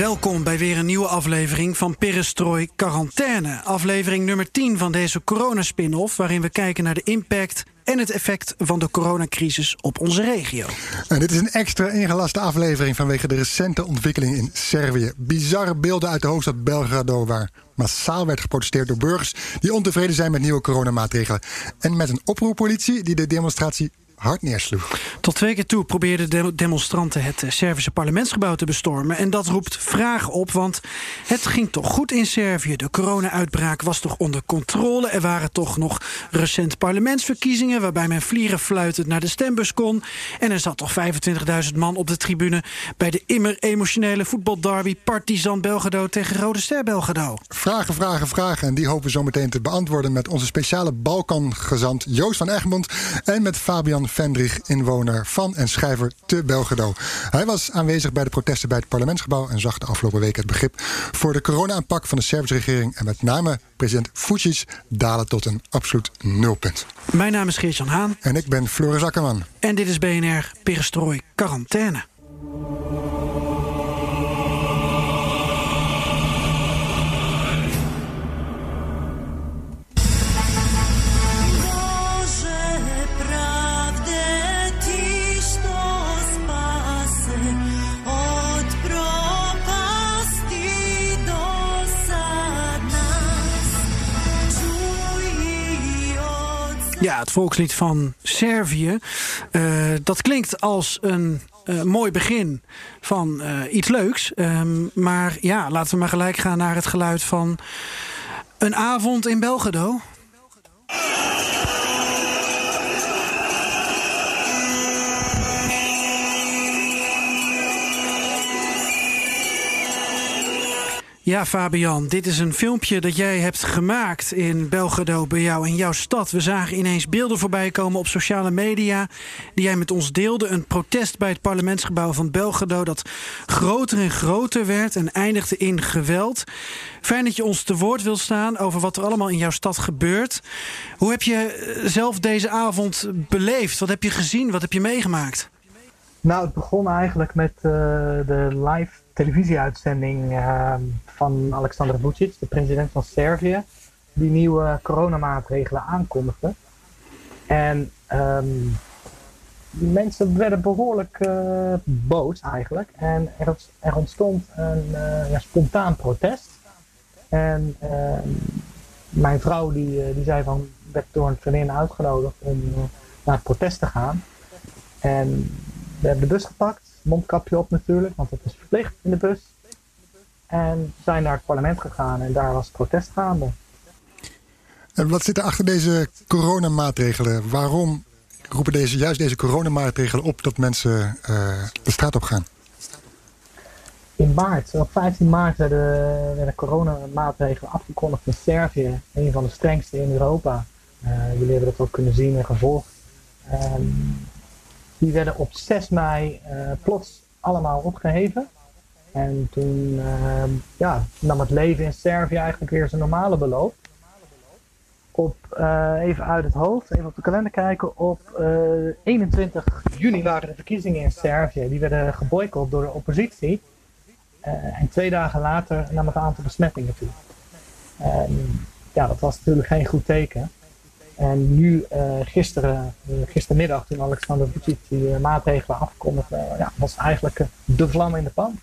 Welkom bij weer een nieuwe aflevering van Perestrooi Quarantaine. Aflevering nummer 10 van deze coronaspin-off... waarin we kijken naar de impact en het effect van de coronacrisis op onze regio. En dit is een extra ingelaste aflevering vanwege de recente ontwikkeling in Servië. Bizarre beelden uit de hoofdstad Belgrado, waar massaal werd geprotesteerd door burgers die ontevreden zijn met nieuwe coronamaatregelen. En met een oproerpolitie die de demonstratie hard neersloeg. Tot twee keer toe probeerden de demonstranten het eh, Servische parlementsgebouw te bestormen. En dat roept vragen op, want het ging toch goed in Servië. De corona-uitbraak was toch onder controle. Er waren toch nog recent parlementsverkiezingen... waarbij men vlieren fluitend naar de stembus kon. En er zat toch 25.000 man op de tribune... bij de immer emotionele voetbalderby Partizan Belgrado tegen Rode Ster Belgrado. Vragen, vragen, vragen. En die hopen we zo meteen te beantwoorden... met onze speciale Balkangezant Joost van Egmond... en met Fabian Vendrich, inwoner van en schrijver te Belgrado. Hij was aanwezig bij de protesten bij het parlementsgebouw en zag de afgelopen week het begrip voor de corona-aanpak van de Servische regering en met name president Vucic dalen tot een absoluut nulpunt. Mijn naam is Geert-Jan Haan. En ik ben Floris Akkerman. En dit is BNR Perestrooi Quarantaine. Ja, het volkslied van Servië. Uh, dat klinkt als een uh, mooi begin van uh, iets leuks. Um, maar ja, laten we maar gelijk gaan naar het geluid van een avond in Belgrado. Ja, Fabian, dit is een filmpje dat jij hebt gemaakt in Belgrado bij jou in jouw stad. We zagen ineens beelden voorbij komen op sociale media die jij met ons deelde. Een protest bij het parlementsgebouw van Belgrado dat groter en groter werd en eindigde in geweld. Fijn dat je ons te woord wilt staan over wat er allemaal in jouw stad gebeurt. Hoe heb je zelf deze avond beleefd? Wat heb je gezien? Wat heb je meegemaakt? Nou, het begon eigenlijk met uh, de live televisieuitzending uh, van Alexander Vucic, de president van Servië, die nieuwe coronamaatregelen aankondigde. En um, mensen werden behoorlijk uh, boos eigenlijk. En er, er ontstond een uh, ja, spontaan protest. En ehm, mijn vrouw die, die zei van, werd door een vriendin uitgenodigd om naar het protest te gaan. En we hebben de bus gepakt, mondkapje op natuurlijk, want dat is verplicht in de bus. En zijn naar het parlement gegaan en daar was protest gaande. En wat zit er achter deze coronamaatregelen? Waarom roepen deze, juist deze coronamaatregelen op dat mensen uh, de straat op gaan? In maart, op 15 maart werden, werden coronamaatregelen afgekondigd in Servië. Een van de strengste in Europa. Uh, jullie hebben dat ook kunnen zien en gevolgd. Um, die werden op 6 mei uh, plots allemaal opgeheven. En toen uh, ja, nam het leven in Servië eigenlijk weer zijn normale beloop. Op, uh, even uit het hoofd, even op de kalender kijken. Op 21 juni waren de verkiezingen in Servië. Die werden geboycott door de oppositie. en twee dagen later nam het aantal besmettingen toe. En ja, dat was natuurlijk geen goed teken. En nu, gisteren, gistermiddag, toen Alexander Vucic die maatregelen afkondigde, ja, was eigenlijk de vlam in de pan.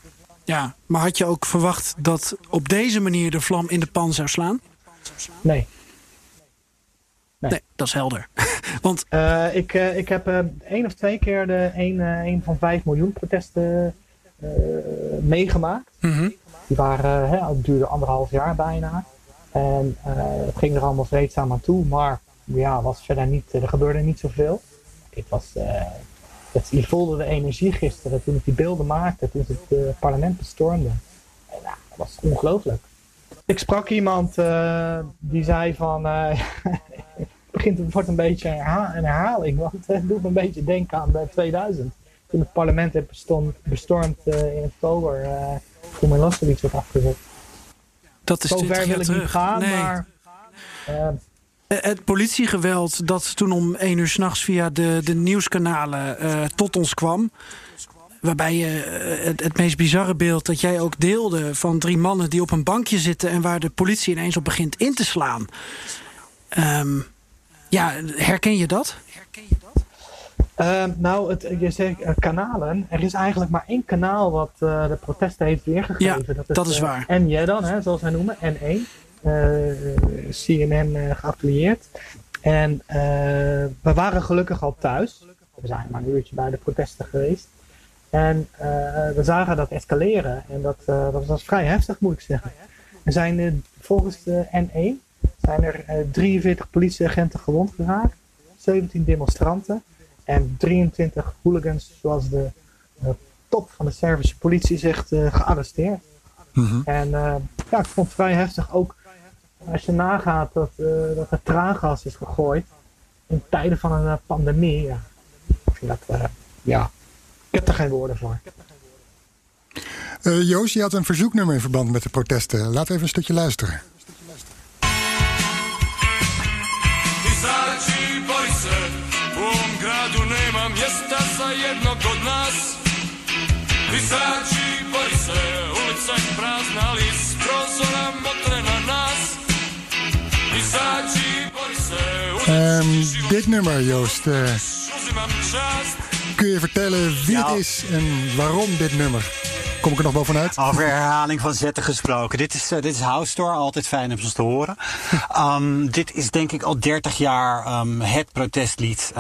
Ja, maar had je ook verwacht dat op deze manier de vlam in de pan zou slaan? Nee. Nee, nee dat is helder. Want... ik, ik heb één of twee keer de een, een van vijf miljoen protesten meegemaakt. -hmm. Die waren, hè, het duurde anderhalf jaar bijna. En het ging er allemaal vreedzaam aan toe, maar ja, was verder niet, er gebeurde niet zoveel. Het was, uh, Dat, je voelde de energie gisteren toen ik die beelden maakte, toen het uh, parlement bestormde. En, nou, dat was ongelooflijk. Ik sprak iemand uh, die zei van, uh, het, begint, het wordt een beetje een herhaling, want het doet me een beetje denken aan 2000. Toen het parlement heeft bestond, bestormd in oktober, toen Milosevic werd afgezet. Dat is Zover wil ik niet gaan, nee. maar... Het politiegeweld dat toen om één uur s'nachts via de, de nieuwskanalen uh, tot ons kwam. Waarbij je uh, het, het, meest bizarre beeld dat jij ook deelde van drie mannen die op een bankje zitten en waar de politie ineens op begint in te slaan. Um, ja, herken je dat? Herken je dat? Uh, nou, het, je zegt uh, kanalen. Er is eigenlijk maar één kanaal wat de protesten heeft weergegeven. Ja, dat is, dat is waar. En jij dan, hè, zoals wij noemen, N1. CNN uh, geaffilieerd. En uh, we waren gelukkig al thuis. We zijn maar een uurtje bij de protesten geweest. En we zagen dat escaleren. En dat, dat was vrij heftig, moet ik zeggen. Er zijn volgens de N1 zijn er 43 politieagenten gewond geraakt. 17 demonstranten. En 23 hooligans, zoals de top van de Servische politie zegt, gearresteerd. Mm -hmm. En ja, ik vond het vrij heftig. Ook als je nagaat dat, uh, dat er traangas is gegooid in tijden van een uh, pandemie, ja. Ik vind dat, uh, ja, ik heb er geen woorden voor. Joost, je had een verzoeknummer in verband met de protesten. We even een stukje luisteren. Visači, boj se, ulica je prazna, ali Um, dit nummer, Joost. Uh, kun je vertellen wie ja. het is en waarom dit nummer? Kom ik er nog bovenuit? Over herhaling van zetten gesproken. Dit is, uh, dit is House Store, altijd fijn om ze te horen. Um, dit is denk ik al 30 jaar um, het protestlied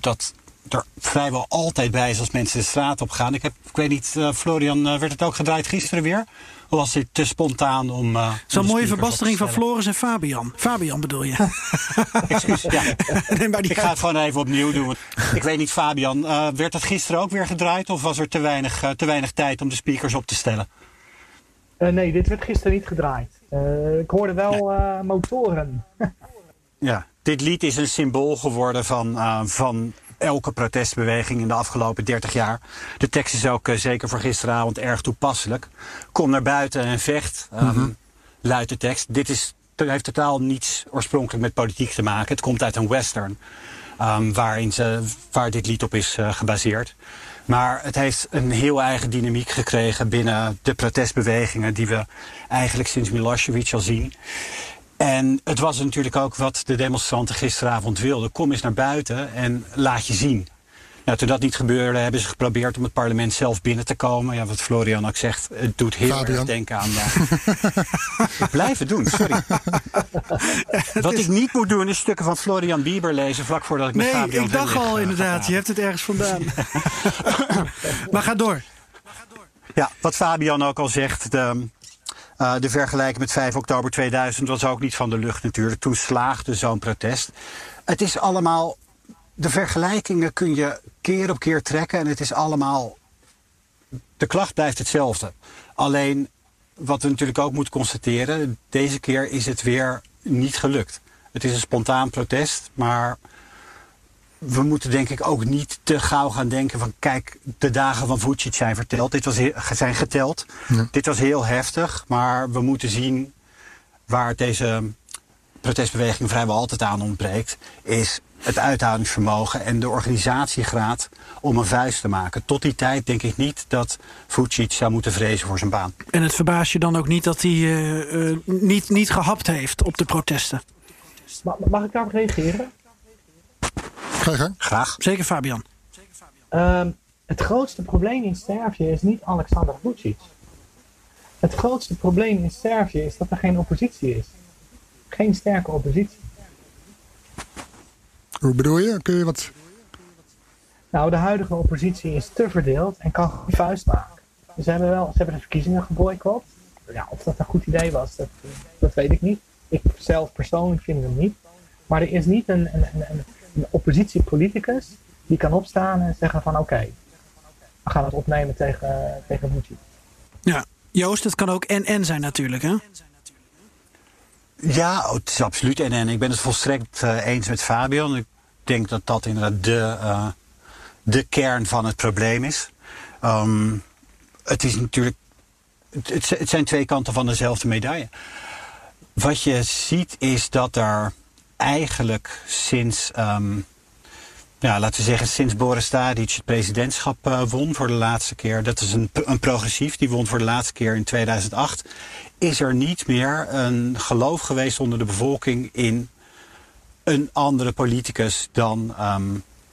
dat er vrijwel altijd bij is als mensen de straat op gaan. Ik, heb, ik weet niet, uh, Florian, werd het ook gedraaid gisteren weer? Was dit te spontaan om. Uh, Zo'n mooie verbastering van Floris en Fabian. Fabian bedoel je? Excuus, ja. nee, maar die ik ga het gewoon even opnieuw doen. Ik weet niet, Fabian, uh, werd het gisteren ook weer gedraaid of was er te weinig, uh, te weinig tijd om de speakers op te stellen? Uh, nee, dit werd gisteren niet gedraaid. ik hoorde wel nee. motoren. ja, dit lied is een symbool geworden van, van elke protestbeweging in de afgelopen 30 jaar. De tekst is ook uh, zeker voor gisteravond erg toepasselijk. Kom naar buiten en vecht, mm -hmm. luidt de tekst. Dit is, heeft totaal niets oorspronkelijk met politiek te maken. Het komt uit een western, um, waarin ze, waar dit lied op is uh, gebaseerd. Maar het heeft een heel eigen dynamiek gekregen binnen de protestbewegingen die we eigenlijk sinds Milosevic al zien. En het was natuurlijk ook wat de demonstranten gisteravond wilden. Kom eens naar buiten en laat je zien. Nou, toen dat niet gebeurde, hebben ze geprobeerd om het parlement zelf binnen te komen. Ja, wat Florian ook zegt, het doet heel Fabian. erg denken aan... Ja. Blijven doen, sorry. wat is... ik niet moet doen, is stukken van Florian Bieber lezen... vlak voordat ik met nee, Fabian ik dacht al inderdaad, je hebt het ergens vandaan. maar ga door. Ja, wat Fabian ook al zegt... De, Uh, de vergelijking met 5 oktober 2000 was ook niet van de lucht natuurlijk. Toen slaagde zo'n protest. Het is allemaal. De vergelijkingen kun je keer op keer trekken en het is allemaal. De klacht blijft hetzelfde. Alleen wat we natuurlijk ook moeten constateren. Deze keer is het weer niet gelukt. Het is een spontaan protest, maar we moeten denk ik ook niet te gauw gaan denken van kijk, de dagen van Vucic zijn verteld. Dit was heel, zijn geteld. Ja. Dit was heel heftig, maar we moeten zien waar deze protestbeweging vrijwel altijd aan ontbreekt, is het uithoudingsvermogen en de organisatiegraad om een vuist te maken. Tot die tijd denk ik niet dat Vucic zou moeten vrezen voor zijn baan. En het verbaast je dan ook niet dat hij uh, uh, niet, niet gehapt heeft op de protesten? Mag, mag ik daarop reageren? Graag. Zeker Fabian. Um, het grootste probleem in Servië is niet Alexander Vucic. Het grootste probleem in Servië is dat er geen oppositie is. Geen sterke oppositie. Hoe bedoel je? Kun je wat... Nou, de huidige oppositie is te verdeeld en kan geen vuist maken. Ze hebben wel, ze hebben de verkiezingen geboycott. Ja, of dat een goed idee was, dat, dat weet ik niet. Ik zelf persoonlijk vind het niet. Maar er is niet een, een, een, een oppositiepoliticus die kan opstaan en zeggen van oké, we gaan het opnemen tegen, tegen. Ja, Joost, het kan ook en-en zijn natuurlijk, hè? Ja, oh, het is absoluut. En, en ik ben het volstrekt eh, eens met Fabian. Ik denk dat dat inderdaad de, eh, de kern van het probleem is. Ehm, het is natuurlijk. Het, het, het zijn twee kanten van dezelfde medaille. Wat je ziet is dat er eigenlijk sinds. ehm, ja, laten we zeggen, sinds Boris Tadic het presidentschap eh, won voor de laatste keer. Dat is een, een progressief, die won voor de laatste keer in 2008. Is er niet meer een geloof geweest onder de bevolking in een andere politicus dan ehm,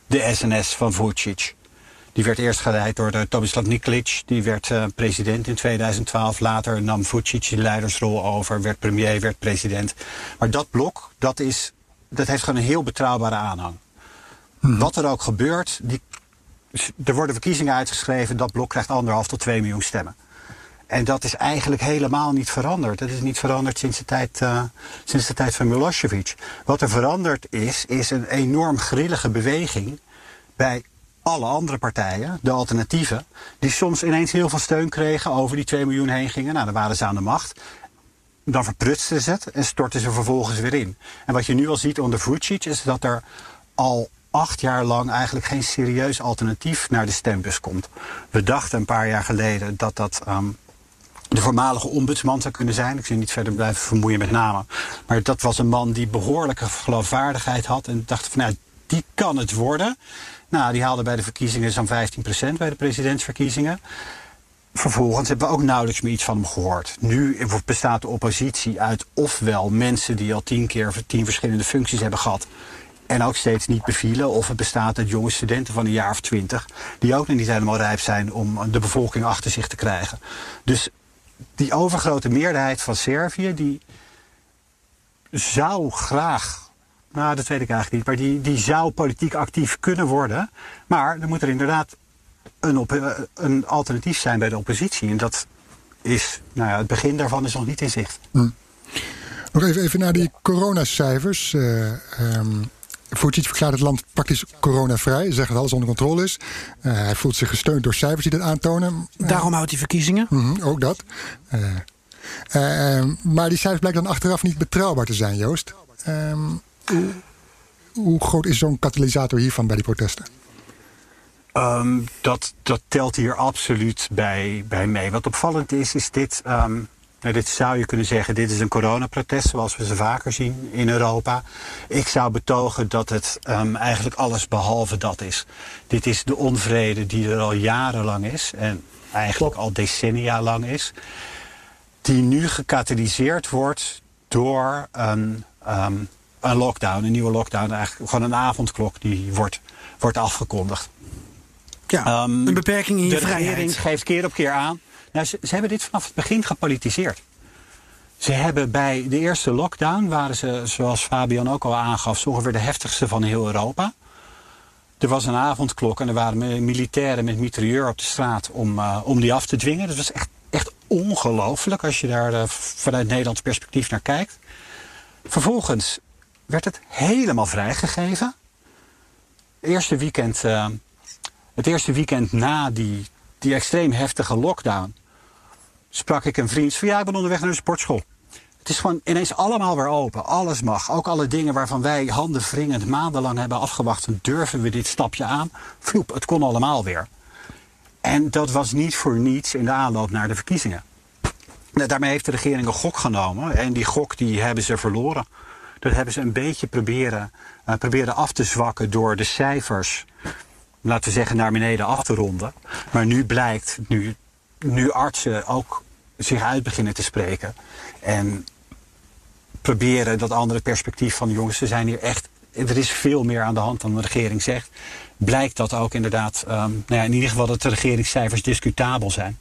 de SNS van Vucic. Die werd eerst geleid door de Tomislav Nikolic. Die werd eh, president in 2012. Later nam Vucic de leidersrol over. Werd premier, werd president. Maar dat blok, dat, is, dat heeft gewoon een heel betrouwbare aanhang. Wat er ook gebeurt, die, er worden verkiezingen uitgeschreven. Dat blok krijgt anderhalf tot twee miljoen stemmen. En dat is eigenlijk helemaal niet veranderd. Dat is niet veranderd sinds de tijd, eh, sinds de tijd van Milosevic. Wat er veranderd is, is een enorm grillige beweging bij alle andere partijen, de alternatieven, die soms ineens heel veel steun kregen, over die 2 miljoen heen gingen. Nou, dan waren ze aan de macht. Dan verprutsten ze het en stortten ze vervolgens weer in. En wat je nu al ziet onder Vucic is dat er al acht jaar lang eigenlijk geen serieus alternatief naar de stembus komt. We dachten een paar jaar geleden dat dat ehm, de voormalige ombudsman zou kunnen zijn. Ik zie niet verder blijven vermoeien met namen. Maar dat was een man die behoorlijke geloofwaardigheid had. En dacht van, nou, die kan het worden. Nou, die haalde bij de verkiezingen zo'n 15% bij de presidentsverkiezingen. Vervolgens hebben we ook nauwelijks meer iets van hem gehoord. Nu bestaat de oppositie uit ofwel mensen die al tien keer tien verschillende functies hebben gehad. En ook steeds niet bevielen. Of het bestaat uit jonge studenten van een jaar of twintig. Die ook nog niet helemaal rijp zijn om de bevolking achter zich te krijgen. Dus die overgrote meerderheid van Servië, die zou graag. Nou, dat weet ik eigenlijk niet. Maar die, die zou politiek actief kunnen worden. Maar dan moet er inderdaad een, op, eh, een alternatief zijn bij de oppositie. En dat is, nou ja, het begin daarvan is nog niet in zicht. Nog even, even naar die coronacijfers. Eh ehm Vucic verklaart het land praktisch coronavrij. Zegt dat alles onder controle is. Eh, hij voelt zich gesteund door cijfers die dat aantonen. Daarom houdt hij verkiezingen. Mhm, ook dat. Eh, eh, maar die cijfers blijken dan achteraf niet betrouwbaar te zijn, Joost. Ehm, hoe, groot is zo'n katalysator hiervan bij die protesten? Ehm, dat, dat telt hier absoluut bij, bij mee. Wat opvallend is, is dit. ehm, nou, dit zou je kunnen zeggen, dit is een coronaprotest zoals we ze vaker zien in Europa. Ik zou betogen dat het ehm, eigenlijk alles behalve dat is. Dit is de onvrede die er al jarenlang is en eigenlijk al decennia lang is. Die nu gecatalyseerd wordt door een, een lockdown, een nieuwe lockdown. Eigenlijk gewoon een avondklok die wordt, wordt afgekondigd. Ja, Ehm, een beperking in je de regering vrijheid. geeft keer op keer aan. Nou, ze, ze hebben dit vanaf het begin gepolitiseerd. Ze hebben bij de eerste lockdown, waren ze, zoals Fabian ook al aangaf, zo ongeveer de heftigste van heel Europa. Er was een avondklok en er waren mi- militairen met mitrailleur op de straat om, eh, om die af te dwingen. Dat was echt, echt ongelooflijk als je daar eh, vanuit Nederlands perspectief naar kijkt. Vervolgens werd het helemaal vrijgegeven. Eerste weekend, eh, het eerste weekend na die, die extreem heftige lockdown sprak ik een vriend van ja, ik ben onderweg naar de sportschool. Het is gewoon ineens allemaal weer open. Alles mag. Ook alle dingen waarvan wij handen wringend maandenlang hebben afgewacht. Durven we dit stapje aan? Vloep, het kon allemaal weer. En dat was niet voor niets in de aanloop naar de verkiezingen. Nou, daarmee heeft de regering een gok genomen. En die gok die hebben ze verloren. Dat hebben ze een beetje proberen, eh, proberen af te zwakken door de cijfers, laten we zeggen, naar beneden af te ronden. Maar nu blijkt, nu, nu artsen ook zich uit beginnen te spreken. En proberen dat andere perspectief van jongens, ze zijn hier echt. Er is veel meer aan de hand dan de regering zegt. Blijkt dat ook inderdaad, ehm, nou ja, in ieder geval dat de regeringscijfers discutabel zijn.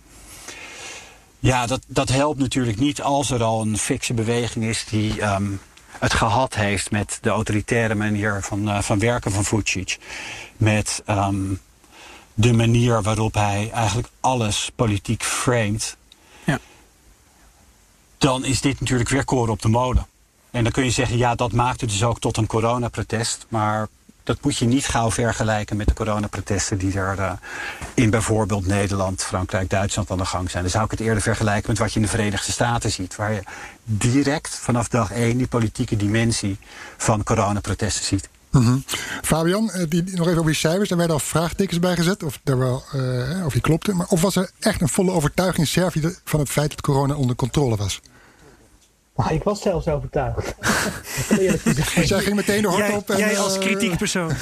Ja, dat, dat helpt natuurlijk niet als er al een fikse beweging is die ehm, het gehad heeft met de autoritaire manier van, eh, van werken van Vucic. Met ehm, de manier waarop hij eigenlijk alles politiek framet. Ja. Dan is dit natuurlijk weer koren op de molen. En dan kun je zeggen, ja, dat maakt het dus ook tot een coronaprotest. Maar Dat moet je niet gauw vergelijken met de coronaprotesten die er uh, in bijvoorbeeld Nederland, Frankrijk, Duitsland aan de gang zijn. Dan zou ik het eerder vergelijken met wat je in de Verenigde Staten ziet. Waar je direct vanaf dag één die politieke dimensie van coronaprotesten ziet. -hmm. Fabian, die, nog even over die cijfers. Er werden al vraagtekens bij gezet of, er wel, uh, of die klopte. Maar of was er echt een volle overtuiging in Servië van het feit dat corona onder controle was? Nou, ik was zelfs overtuigd. Jij ging meteen de hort jij, op. En, jij als uh, kritiek persoon.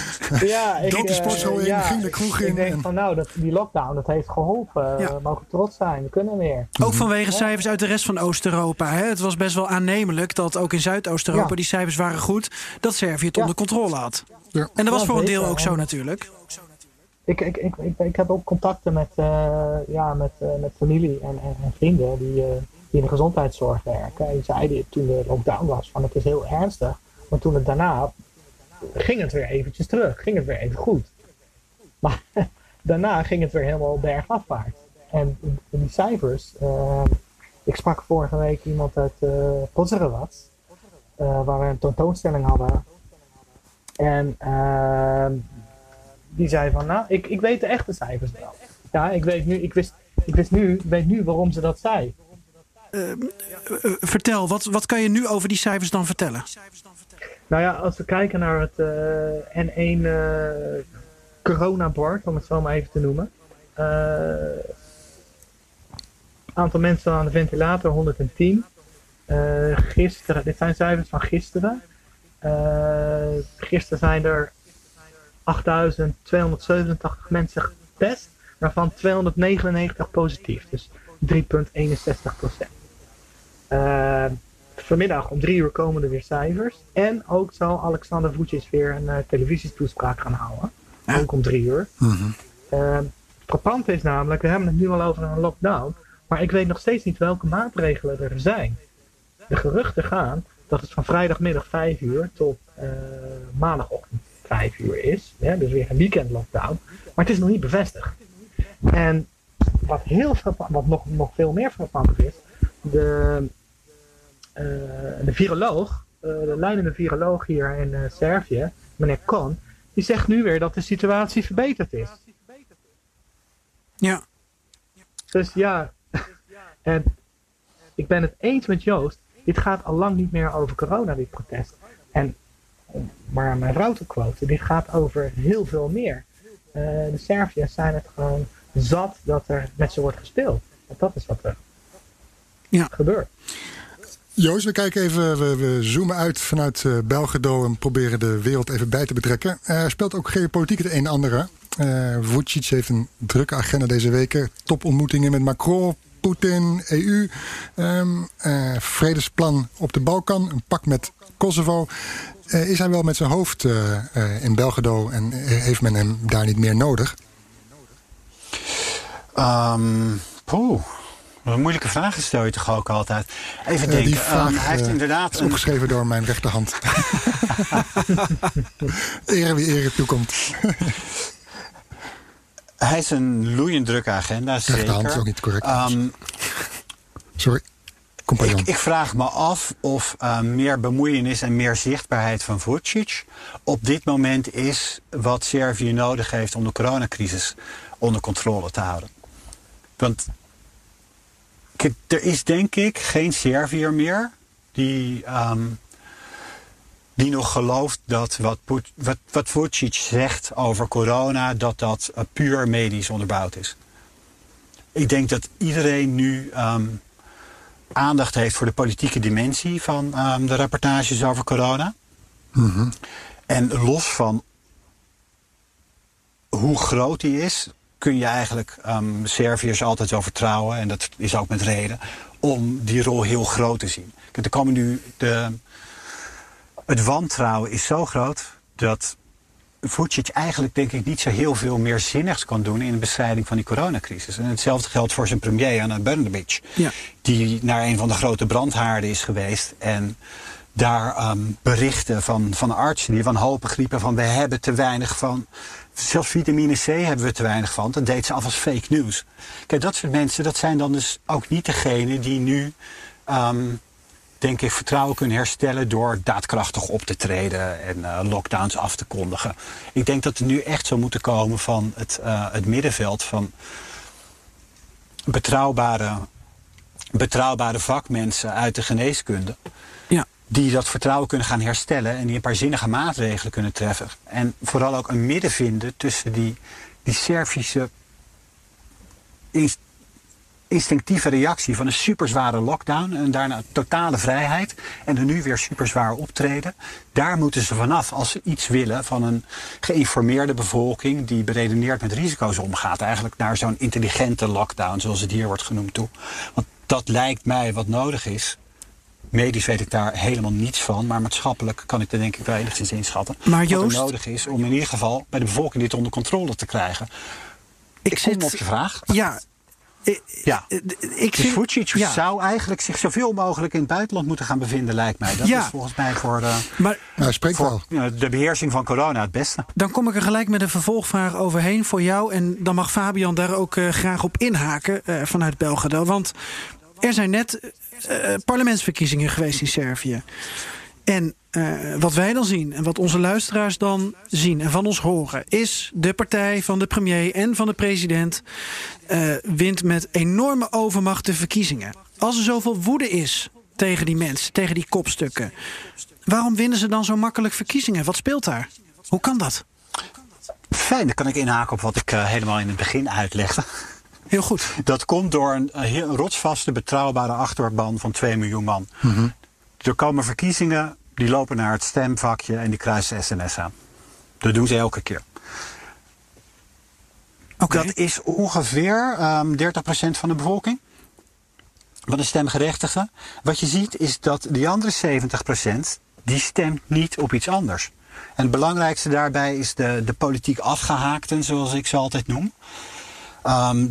ja, ik, Dook de sportschool in, ja, ging de kroeg in. Ik denk en- van nou, dat, die lockdown dat heeft geholpen. Ja. We mogen trots zijn, we kunnen weer. Ook vanwege cijfers uit de rest van Oost-Europa. hè. Het was best wel aannemelijk dat ook in Zuidoost-Europa Ja. die cijfers waren goed. Dat Servië het Ja. onder controle had. Ja. En dat was Ja, voor een deel ook zo natuurlijk. Ik, ik, ik, ik, ik heb ook contacten met, eh, ja, met, eh, met familie en, en, en vrienden die, eh, die in de gezondheidszorg werken. En zeiden toen de lockdown was van het is heel ernstig. Maar toen het daarna ging het weer eventjes terug. Ging het weer even goed. Maar daarna ging het weer helemaal bergafwaarts. En die cijfers. eh, ik sprak vorige week iemand uit uh, waar we een tentoonstelling hadden. En ehm, die zei van, nou, ik, ik weet de echte cijfers wel. Ja, ik weet nu, ik wist, ik wist nu, weet nu waarom ze dat zei. Eh, vertel, wat, wat kan je nu over die cijfers dan vertellen? Nou ja, als we kijken naar het eh, N1 eh coronabord, om het zo maar even te noemen. Eh, aantal mensen aan de ventilator 110. Eh, gisteren, dit zijn cijfers van gisteren. Eh, gisteren zijn er 8287 mensen getest, waarvan 299 positief. Dus 3,61 procent. Eh, vanmiddag om drie uur komen er weer cijfers. En ook zal Alexander Vucic weer een uh, televisietoespraak gaan houden. Ja. Ook om drie uur. Mhm. Uh, frappant is namelijk, we hebben het nu al over een lockdown. Maar ik weet nog steeds niet welke maatregelen er zijn. De geruchten gaan dat het van vrijdagmiddag 5 uur tot uh, maandagochtend 5 uur is. Ja, dus weer een weekend lockdown. Maar het is nog niet bevestigd. En wat, heel wat nog, nog veel meer frappant is, de, de viroloog, uh, de leidende viroloog hier in uh, Servië, meneer Kon, die zegt nu weer dat de situatie verbeterd is. Ja. Dus ja, en ik ben het eens met Joost. Dit gaat al lang niet meer over corona, dit protest. En, maar mijn vrouw te quoten, dit gaat over heel veel meer. Uh, de Serviërs zijn het gewoon zat dat er met ze wordt gespeeld. Want dat is wat er ja. gebeurt. Joost, we kijken even, we, we zoomen uit vanuit uh, en proberen de wereld even bij te betrekken. Er speelt ook geopolitiek het een en ander. Uh, Vucic heeft een drukke agenda deze weken. Topontmoetingen met Macron, Poetin, EU. Um, uh, vredesplan op de Balkan, een pak met Kosovo. Is hij wel met zijn hoofd in Belgrado en heeft men hem daar niet meer nodig? Um, poeh. Een moeilijke vragen stel je toch ook altijd. Even denken. die vraag um, hij heeft inderdaad is opgeschreven door mijn rechterhand. Ere wie ere toekomt. hij is een loeiend drukke agenda, zeker. Rechterhand is ook niet correct. Um, Sorry. Ik, ik, vraag me af of uh, meer bemoeienis en meer zichtbaarheid van Vucic op dit moment is wat Servië nodig heeft om de coronacrisis onder controle te houden. Want er is denk ik geen Serviër meer die, um, die nog gelooft dat wat, wat, wat Vucic zegt over corona, dat dat uh, puur medisch onderbouwd is. Ik denk dat iedereen nu um, aandacht heeft voor de politieke dimensie van um, de rapportages over corona. Mm -hmm. En los van hoe groot die is, kun je eigenlijk um, Serviërs altijd wel vertrouwen, en dat is ook met reden, om die rol heel groot te zien. Kijk, er komen nu de, het wantrouwen is zo groot dat Vucic eigenlijk denk ik niet zo heel veel meer zinnigs kan doen in de bestrijding van die coronacrisis. En hetzelfde geldt voor zijn premier, Anna Brnabic, ja. die naar een van de grote brandhaarden is geweest en daar um, berichten van, van artsen die wanhopig riepen van we hebben te weinig van Zelfs vitamine C hebben we te weinig van. Dat deed ze af als fake news. Kijk, dat soort mensen, dat zijn dan dus ook niet degenen die nu um, denk ik, vertrouwen kunnen herstellen door daadkrachtig op te treden en eh, lockdowns af te kondigen. Ik denk dat er nu echt zou moeten komen van het, eh, het middenveld van betrouwbare, betrouwbare vakmensen uit de geneeskunde. Ja. Die dat vertrouwen kunnen gaan herstellen en die een paar zinnige maatregelen kunnen treffen. En vooral ook een midden vinden tussen die, die Servische inst- instinctieve reactie van een superzware lockdown en daarna totale vrijheid en er nu weer superzwaar optreden. Daar moeten ze vanaf als ze iets willen van een geïnformeerde bevolking die beredeneerd met risico's omgaat. Eigenlijk naar zo'n intelligente lockdown zoals het hier wordt genoemd toe. Want dat lijkt mij wat nodig is. Medisch weet ik daar helemaal niets van, maar maatschappelijk kan ik dat denk ik wel enigszins inschatten. Maar wat Joost- er nodig is om in ieder geval bij de bevolking dit onder controle te krijgen. Ik, kom op je vraag. Ja. Ik, Ja. ik Dus vind- Vucic ja. zou eigenlijk zich zoveel mogelijk in het buitenland moeten gaan bevinden, lijkt mij. Dat Ja. is volgens mij voor, de, Maar Nou, voor de beheersing van corona het beste. Dan kom ik er gelijk met een vervolgvraag overheen voor jou. En dan mag Fabian daar ook eh, graag op inhaken eh, vanuit Belgrado. Want er zijn net eh, parlementsverkiezingen geweest in Servië. En eh, wat wij dan zien en wat onze luisteraars dan zien en van ons horen, is de partij van de premier en van de president eh, wint met enorme overmacht de verkiezingen. Als er zoveel woede is tegen die mensen, tegen die kopstukken, waarom winnen ze dan zo makkelijk verkiezingen? Wat speelt daar? Hoe kan dat? Fijn, dan kan ik inhaken op wat ik eh, helemaal in het begin uitlegde. Heel goed. Dat komt door een, een rotsvaste, betrouwbare achterban van 2 miljoen man. Er komen verkiezingen, die lopen naar het stemvakje en die kruisen sms aan. Dat doen ze elke keer. Oké. Dat is ongeveer ehm 30% van de bevolking. Van de stemgerechtigden. Wat je ziet is dat die andere 70% die stemt niet op iets anders. En het belangrijkste daarbij is de, de politiek afgehaakten, zoals ik ze altijd noem. Ehm,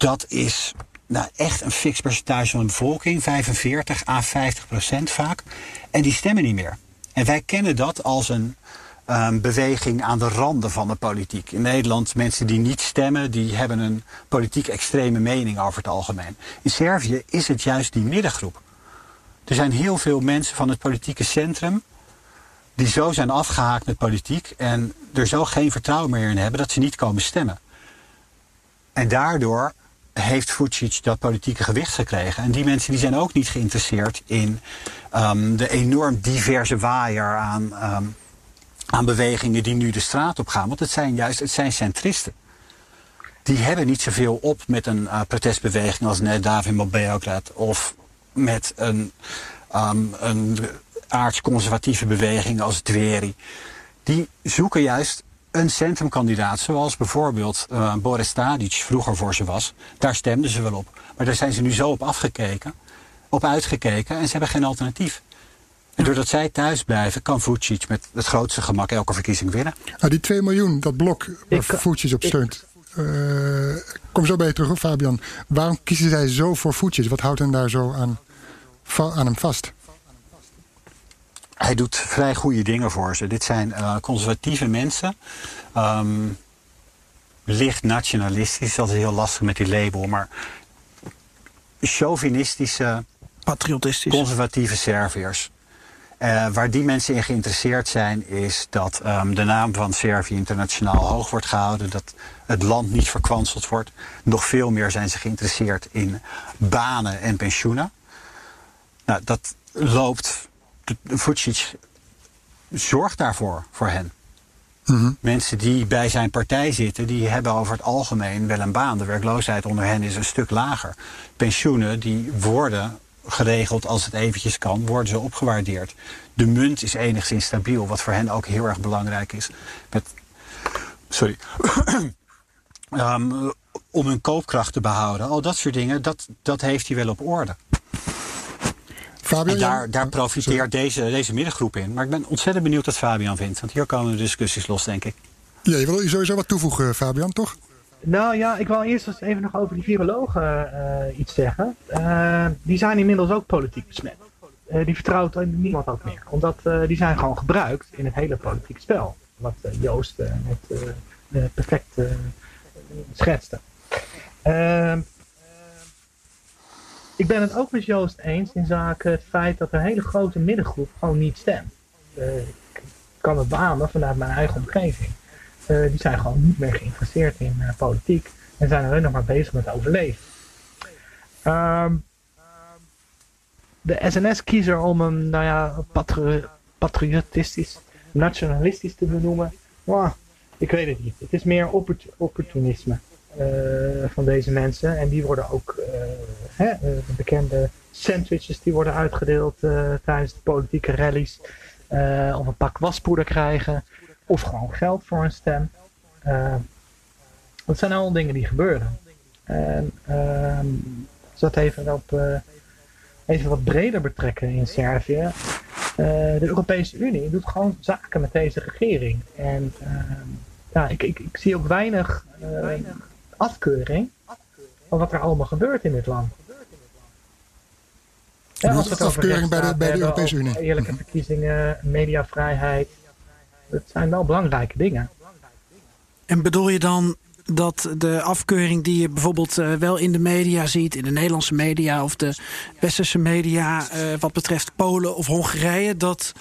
dat is nou, echt een fix percentage van de bevolking, 45 à 50 procent vaak. En die stemmen niet meer. En wij kennen dat als een ehm, beweging aan de randen van de politiek. In Nederland, mensen die niet stemmen, die hebben een politiek extreme mening over het algemeen. In Servië is het juist die middengroep. Er zijn heel veel mensen van het politieke centrum die zo zijn afgehaakt met politiek en er zo geen vertrouwen meer in hebben dat ze niet komen stemmen. En daardoor heeft Vucic dat politieke gewicht gekregen. En die mensen die zijn ook niet geïnteresseerd in ehm, de enorm diverse waaier aan, ehm, aan bewegingen die nu de straat op gaan. Want het zijn juist het zijn centristen. Die hebben niet zoveel op met een eh, protestbeweging als net Davin Beograd of met een, ehm, een aardsconservatieve beweging als Dveri. Die zoeken juist een centrumkandidaat, zoals bijvoorbeeld eh, Boris Tadic vroeger voor ze was. Daar stemden ze wel op. Maar daar zijn ze nu zo op afgekeken, op uitgekeken en ze hebben geen alternatief. En doordat zij thuis blijven, kan Vucic met het grootste gemak elke verkiezing winnen. Nou, die 2 miljoen, dat blok waar Ik- Vucic op steunt. eh, kom zo bij je terug, hoor, Fabian. Waarom kiezen zij zo voor Vucic? Wat houdt hen daar zo aan, aan hem vast? Hij doet vrij goede dingen voor ze. Dit zijn eh, conservatieve mensen. Ehm, licht nationalistisch, dat is heel lastig met die label. Maar chauvinistische, Patriotistisch. conservatieve Serviërs. Eh, waar die mensen in geïnteresseerd zijn, is dat ehm, de naam van Servië internationaal hoog wordt gehouden. Dat het land niet verkwanseld wordt. Nog veel meer zijn ze geïnteresseerd in banen en pensioenen. Nou, dat loopt. Vucic zorgt daarvoor, voor hen. Mensen die bij zijn partij zitten, die hebben over het algemeen wel een baan. De werkloosheid onder hen is een stuk lager. Pensioenen die worden geregeld als het eventjes kan, worden ze opgewaardeerd. De munt is enigszins stabiel, wat voor hen ook heel erg belangrijk is. Met, sorry. Ehm, om hun koopkracht te behouden. Al dat soort dingen, dat, dat heeft hij wel op orde. Fabian, En daar, daar profiteert deze, deze middengroep in. Maar ik ben ontzettend benieuwd wat Fabian vindt. Want hier komen de discussies los, denk ik. Ja, je wil sowieso wat toevoegen, Fabian, toch? Nou ja, ik wil eerst eens even nog over die virologen eh, iets zeggen. Eh, die zijn inmiddels ook politiek besmet. Eh, die vertrouwt niemand ook meer. Omdat eh, die zijn gewoon gebruikt in het hele politieke spel. Wat eh, Joost eh, net eh, eh, perfect eh, schetste. Eh, ik ben het ook met Joost eens in zaken het feit dat een hele grote middengroep gewoon niet stemt. Uh, ik kan het beamen vanuit mijn eigen omgeving. Uh, die zijn gewoon niet meer geïnteresseerd in uh, politiek en zijn alleen nog maar bezig met overleven. Um, de SNS-kiezer om hem, nou ja, patri patriotistisch, nationalistisch te benoemen, ik weet het niet. Het is meer opport opportunisme van deze mensen. En die worden ook, uh, hè, de bekende sandwiches die worden uitgedeeld tijdens de politieke rallies. of een pak waspoeder krijgen. Of gewoon geld voor een stem. dat zijn allemaal dingen die gebeuren. En ehm, dat even op even wat breder betrekken in Servië. De Europese Unie doet gewoon zaken met deze regering. En uh, ja, ik, ik, ik, zie ook weinig uh, afkeuring van wat er allemaal gebeurt in dit land. Ja, als het afkeuring bij de, bij de Europese Unie. Eerlijke verkiezingen, mediavrijheid. Dat zijn wel belangrijke dingen. En bedoel je dan dat de afkeuring die je bijvoorbeeld uh, wel in de media ziet, in de Nederlandse media of de westerse media, uh, wat betreft Polen of Hongarije, dat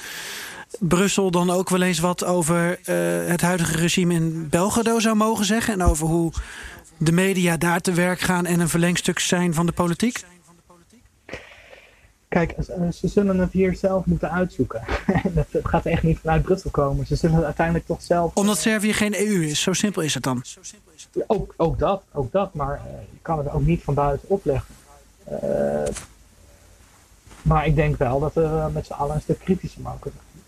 Brussel dan ook wel eens wat over uh, het huidige regime in Belgrado zou mogen zeggen en over hoe de media daar te werk gaan en een verlengstuk zijn van de politiek? Kijk, ze zullen het hier zelf moeten uitzoeken. Het gaat echt niet vanuit Brussel komen. Ze zullen het uiteindelijk toch zelf. Omdat Servië geen EU is, zo simpel is het dan. Ook, ook dat, ook dat, maar uh, je kan het ook niet van buiten opleggen. Uh, maar ik denk wel dat we met z'n allen een stuk kritischer mogen zijn.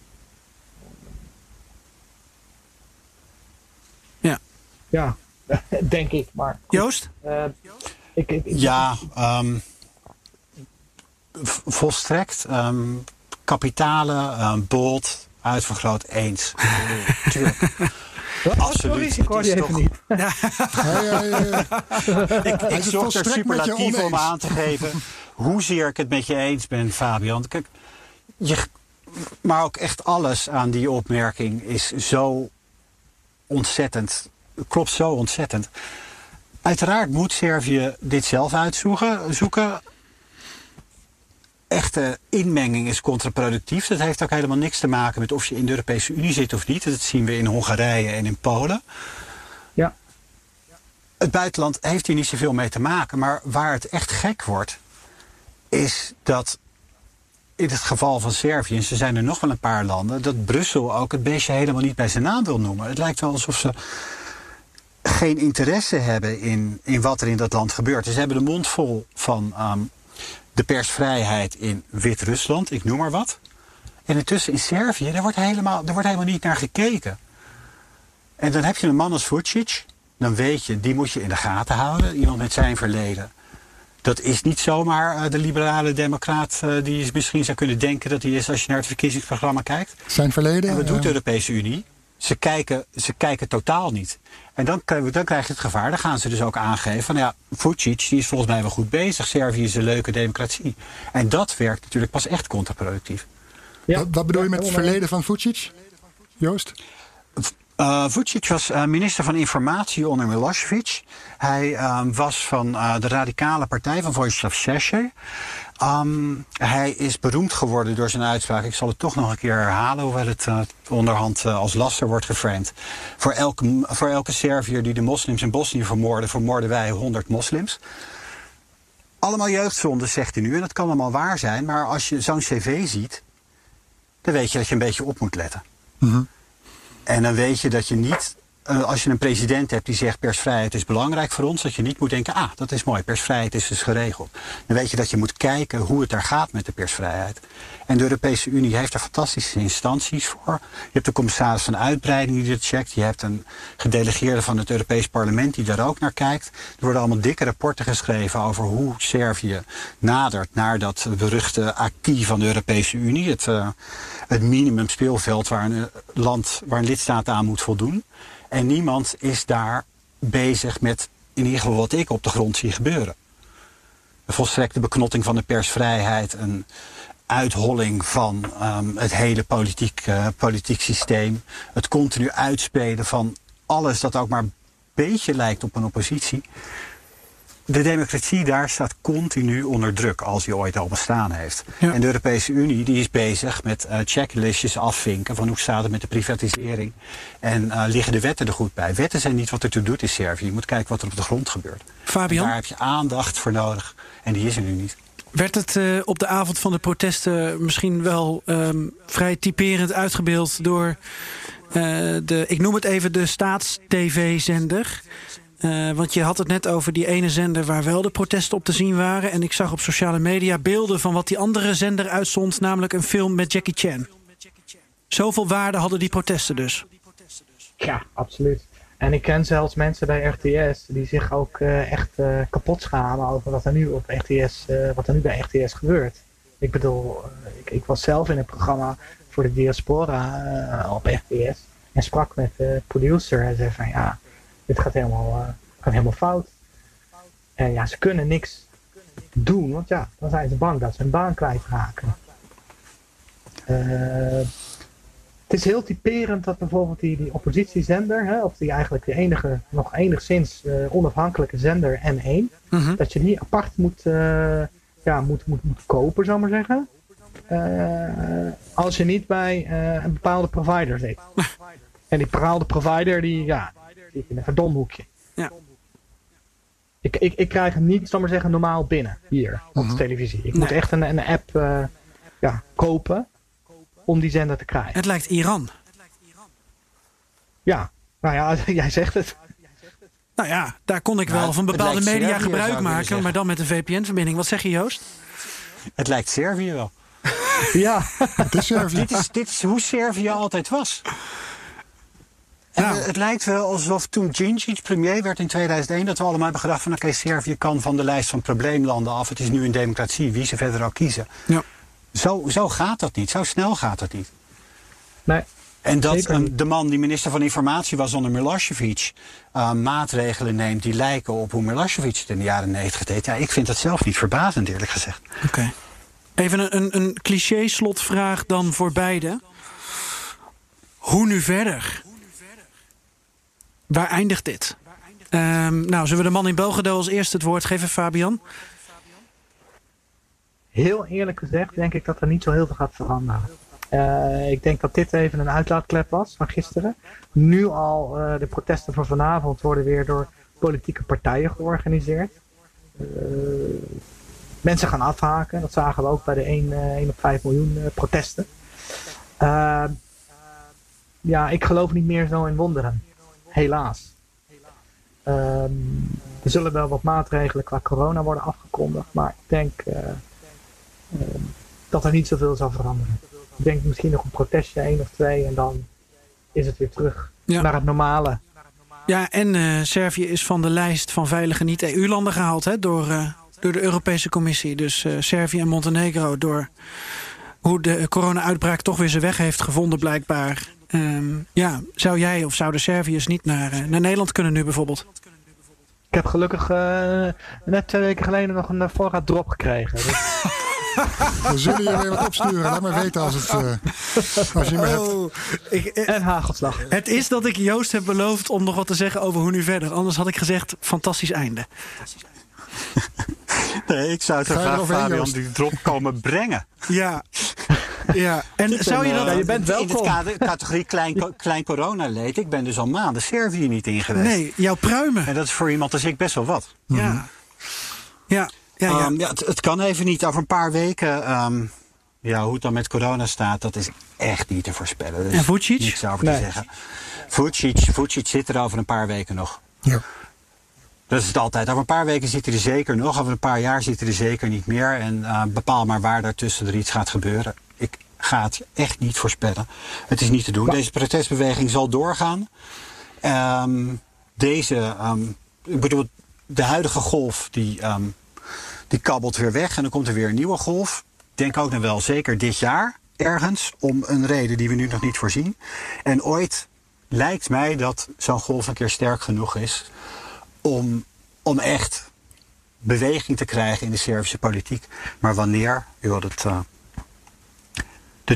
Ja. Ja, denk ik. Maar goed, Joost? Uh, ik, ik, ik, ja, um, volstrekt. Um, kapitalen, um, bold, uitvergroot eens. Tuurlijk. Absoluut. Ik hoor je even niet. Ja. Ja, ja, ik ik zocht er superlatief om aan te geven hoezeer ik het met je eens ben, Fabian. Kijk, je, maar ook echt alles aan die opmerking is zo ontzettend, klopt zo ontzettend. Uiteraard moet Servië dit zelf uitzoeken. Zoeken echte inmenging is contraproductief. Dat heeft ook helemaal niks te maken met of je in de Europese Unie zit of niet. Dat zien we in Hongarije en in Polen. Ja. Het buitenland heeft hier niet zoveel mee te maken. Maar waar het echt gek wordt, is dat in het geval van Servië, en ze zijn er nog wel een paar landen, dat Brussel ook het beestje helemaal niet bij zijn naam wil noemen. Het lijkt wel alsof ze geen interesse hebben in, in wat er in dat land gebeurt. Dus ze hebben de mond vol van um, de persvrijheid in Wit-Rusland, ik noem maar wat. En intussen in Servië, daar wordt, helemaal, daar wordt helemaal niet naar gekeken. En dan heb je een man als Vucic, dan weet je, die moet je in de gaten houden. Iemand met zijn verleden. Dat is niet zomaar uh, de liberale democraat uh, die je misschien zou kunnen denken dat hij is als je naar het verkiezingsprogramma kijkt. Zijn verleden? En wat doet de Europese Unie? Ze kijken, ze kijken totaal niet. En dan, dan krijg je het gevaar, dan gaan ze dus ook aangeven van ja, Vucic die is volgens mij wel goed bezig. Servië is een leuke democratie. En dat werkt natuurlijk pas echt contraproductief. Ja. Wat, wat bedoel je met het verleden van Vucic, Joost? Uh, Vucic was uh, minister van Informatie onder Milosevic. Hij uh, was van de radicale partij van Vojislav Šešelj. Um, hij is beroemd geworden door zijn uitspraak. Ik zal het toch nog een keer herhalen, hoewel het onderhand als laster wordt geframed. Voor elke, voor elke Serviër die de moslims in Bosnië vermoorden, vermoorden wij 100 moslims. Allemaal jeugdzonden, zegt hij nu. En dat kan allemaal waar zijn. Maar als je zo'n cv ziet, dan weet je dat je een beetje op moet letten. Mm -hmm. En dan weet je dat je niet, uh, als je een president hebt die zegt persvrijheid is belangrijk voor ons, dat je niet moet denken, ah, dat is mooi, persvrijheid is dus geregeld. Dan weet je dat je moet kijken hoe het daar gaat met de persvrijheid. En de Europese Unie heeft daar fantastische instanties voor. Je hebt de commissaris van uitbreiding die dit checkt. Je hebt een gedelegeerde van het Europees Parlement die daar ook naar kijkt. Er worden allemaal dikke rapporten geschreven over hoe Servië nadert naar dat beruchte acquis van de Europese Unie. Het, uh, het minimum speelveld waar een land, waar een lidstaat aan moet voldoen. En niemand is daar bezig met in ieder geval wat ik op de grond zie gebeuren. Een volstrekte beknotting van de persvrijheid, een uitholling van um, het hele politiek, uh, politiek systeem. Het continu uitspelen van alles dat ook maar een beetje lijkt op een oppositie. De democratie daar staat continu onder druk als die ooit al bestaan heeft. Ja. En de Europese Unie die is bezig met eh checklistjes afvinken van hoe staat het met de privatisering. En eh, liggen de wetten er goed bij. Wetten zijn niet wat ertoe doet in Servië. Je moet kijken wat er op de grond gebeurt. Fabian? Daar heb je aandacht voor nodig. En die is er nu niet. Werd het eh, op de avond van de protesten misschien wel ehm, vrij typerend uitgebeeld door de, ik noem het even de staats-TV-zender? Eh, want je had het net over die ene zender waar wel de protesten op te zien waren. En ik zag op sociale media beelden van wat die andere zender uitzond, namelijk een film met Jackie Chan. Zoveel waarde hadden die protesten dus. Ja, absoluut. En ik ken zelfs mensen bij RTS die zich ook eh, echt eh, kapot schamen over wat er nu op RTS, wat er nu bij RTS gebeurt. Ik bedoel, ik, ik was zelf in een programma voor de diaspora op RTS en sprak met de producer en zei van ja, dit gaat helemaal, eh, gaat helemaal fout. En ja, ze kunnen niks doen, want ja, dan zijn ze bang dat ze hun baan kwijtraken. Eh het is heel typerend dat bijvoorbeeld die, die oppositiezender, hè, of die eigenlijk de enige, nog enigszins eh, onafhankelijke zender N1, Mhm. dat je die apart moet, ja, moet, moet, moet kopen, zou maar zeggen. Als je niet bij een bepaalde provider zit. en die bepaalde provider, die, ja, zit in een verdomhoekje. Ja. Ik, ik, ik krijg hem niet, zal maar zeggen, normaal binnen, hier, op de televisie. Ik moet echt een, een app eh, ja, kopen om die zender te krijgen. Het lijkt Iran. Ja, nou ja, jij zegt het. Nou ja, daar kon ik Nou, wel van bepaalde media Servië, gebruik maken, maar dan met een VPN-verbinding. Wat zeg je, Joost? Het lijkt Servië wel. Ja, Het is Servië. dit, is, dit is hoe Servië altijd was. En Nou. eh, het lijkt wel alsof toen Gingic premier werd in 2001... dat we allemaal hebben gedacht van... oké, Servië kan van de lijst van probleemlanden af. Het is nu een democratie, wie ze verder ook kiezen. Ja. Zo, zo gaat dat niet, zo snel gaat dat niet. nee. En dat de man die minister van Informatie was onder Milosevic... eh, maatregelen neemt die lijken op hoe Milosevic het in de jaren 90 deed... ja, ik vind dat zelf niet verbazend, eerlijk gezegd. Oké. Even een, een, een cliché-slotvraag dan voor beide. Hoe nu verder? Waar eindigt dit? Ehm, nou, zullen we de man in Belgrado als eerste het woord geven, Fabian? Heel eerlijk gezegd denk ik dat er niet zo heel veel gaat veranderen. Eh, ik denk dat dit even een uitlaatklep was van gisteren. Nu al eh, de protesten van vanavond worden weer door politieke partijen georganiseerd. Eh, mensen gaan afhaken. Dat zagen we ook bij de 1, eh, 1 op 5 miljoen protesten. Eh, ja, ik geloof niet meer zo in wonderen. Helaas. Ehm, er zullen wel wat maatregelen qua corona worden afgekondigd. Maar ik denk eh, ehm, dat er niet zoveel zal veranderen. Ik denk misschien nog een protestje, één of twee. En dan is het weer terug Ja. naar het normale. Ja, en eh, Servië is van de lijst van veilige niet-EU-landen gehaald hè, door, eh, door de Europese Commissie. Dus Servië en Montenegro, door hoe de corona-uitbraak toch weer zijn weg heeft gevonden, blijkbaar. Ehm, ja, zou jij of zouden Serviërs niet naar, eh, naar Nederland kunnen nu bijvoorbeeld? Ik heb gelukkig eh, net twee weken geleden nog een eh, voorraad drop gekregen. Dus We zullen je weer wat opsturen. Laat maar weten als, het, eh, als je me hebt. Oh, ik, eh, en hagelslag. het is dat ik Joost heb beloofd om nog wat te zeggen over hoe nu verder. Anders had ik gezegd, fantastisch einde. Nee, ik zou het graag Fabian Joost? die drop komen brengen. Ja, ja. En zou je dat... eh, Ja, je bent In het kader, categorie klein, klein coronaleed. Ik ben dus al maanden Servië niet in geweest. Nee, jouw pruimen. En dat is voor iemand als ik best wel wat. Ja. Ja, ja, ja. Ehm, ja, het, het kan even niet. Over een paar weken, ehm, ja, hoe het dan met corona staat, dat is echt niet te voorspellen. Is En Vucic? Niks over Nee. te zeggen. Vucic, Vucic zit er over een paar weken nog. Ja. Dat is het altijd. Over een paar weken zit hij er zeker nog. Over een paar jaar zit hij er zeker niet meer. En eh, bepaal maar waar daartussen er iets gaat gebeuren. Ik ga het echt niet voorspellen. Het is niet te doen. Deze protestbeweging zal doorgaan. Ehm, deze, ik bedoel, de huidige golf die, ehm, die kabbelt weer weg. En dan komt er weer een nieuwe golf. Denk ook nog wel zeker dit jaar ergens. Om een reden die we nu nog niet voorzien. En ooit lijkt mij dat zo'n golf een keer sterk genoeg is om, om echt beweging te krijgen in de Servische politiek. Maar wanneer, joh, dat, eh,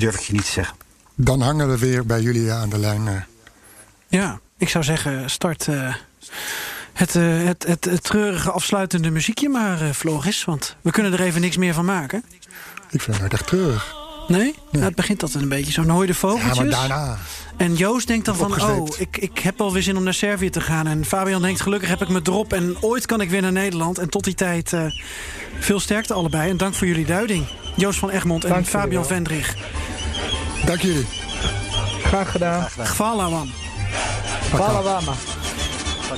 dat durf ik je niet te zeggen. Dan hangen we weer bij jullie aan de lijn. eh. Ja, ik zou zeggen, start, eh, het, eh, het, het, het treurige afsluitende muziekje maar, eh, Floris. Want we kunnen er even niks meer van maken. Ik vind het echt treurig. Nee? Nou, het begint altijd een beetje zo. Dan hoor je de Ja, vogeltjes. maar daarna. En Joost denkt dan van, Opgesleept. oh, ik, ik heb alweer zin om naar Servië te gaan. En Fabian denkt, gelukkig heb ik me drop en ooit kan ik weer naar Nederland. En tot die tijd eh, veel sterkte allebei. En dank voor jullie duiding. Joost van Egmond en Dank Fabian. Vendrig. Dank jullie. Graag gedaan. Gevala man. Valawama. Van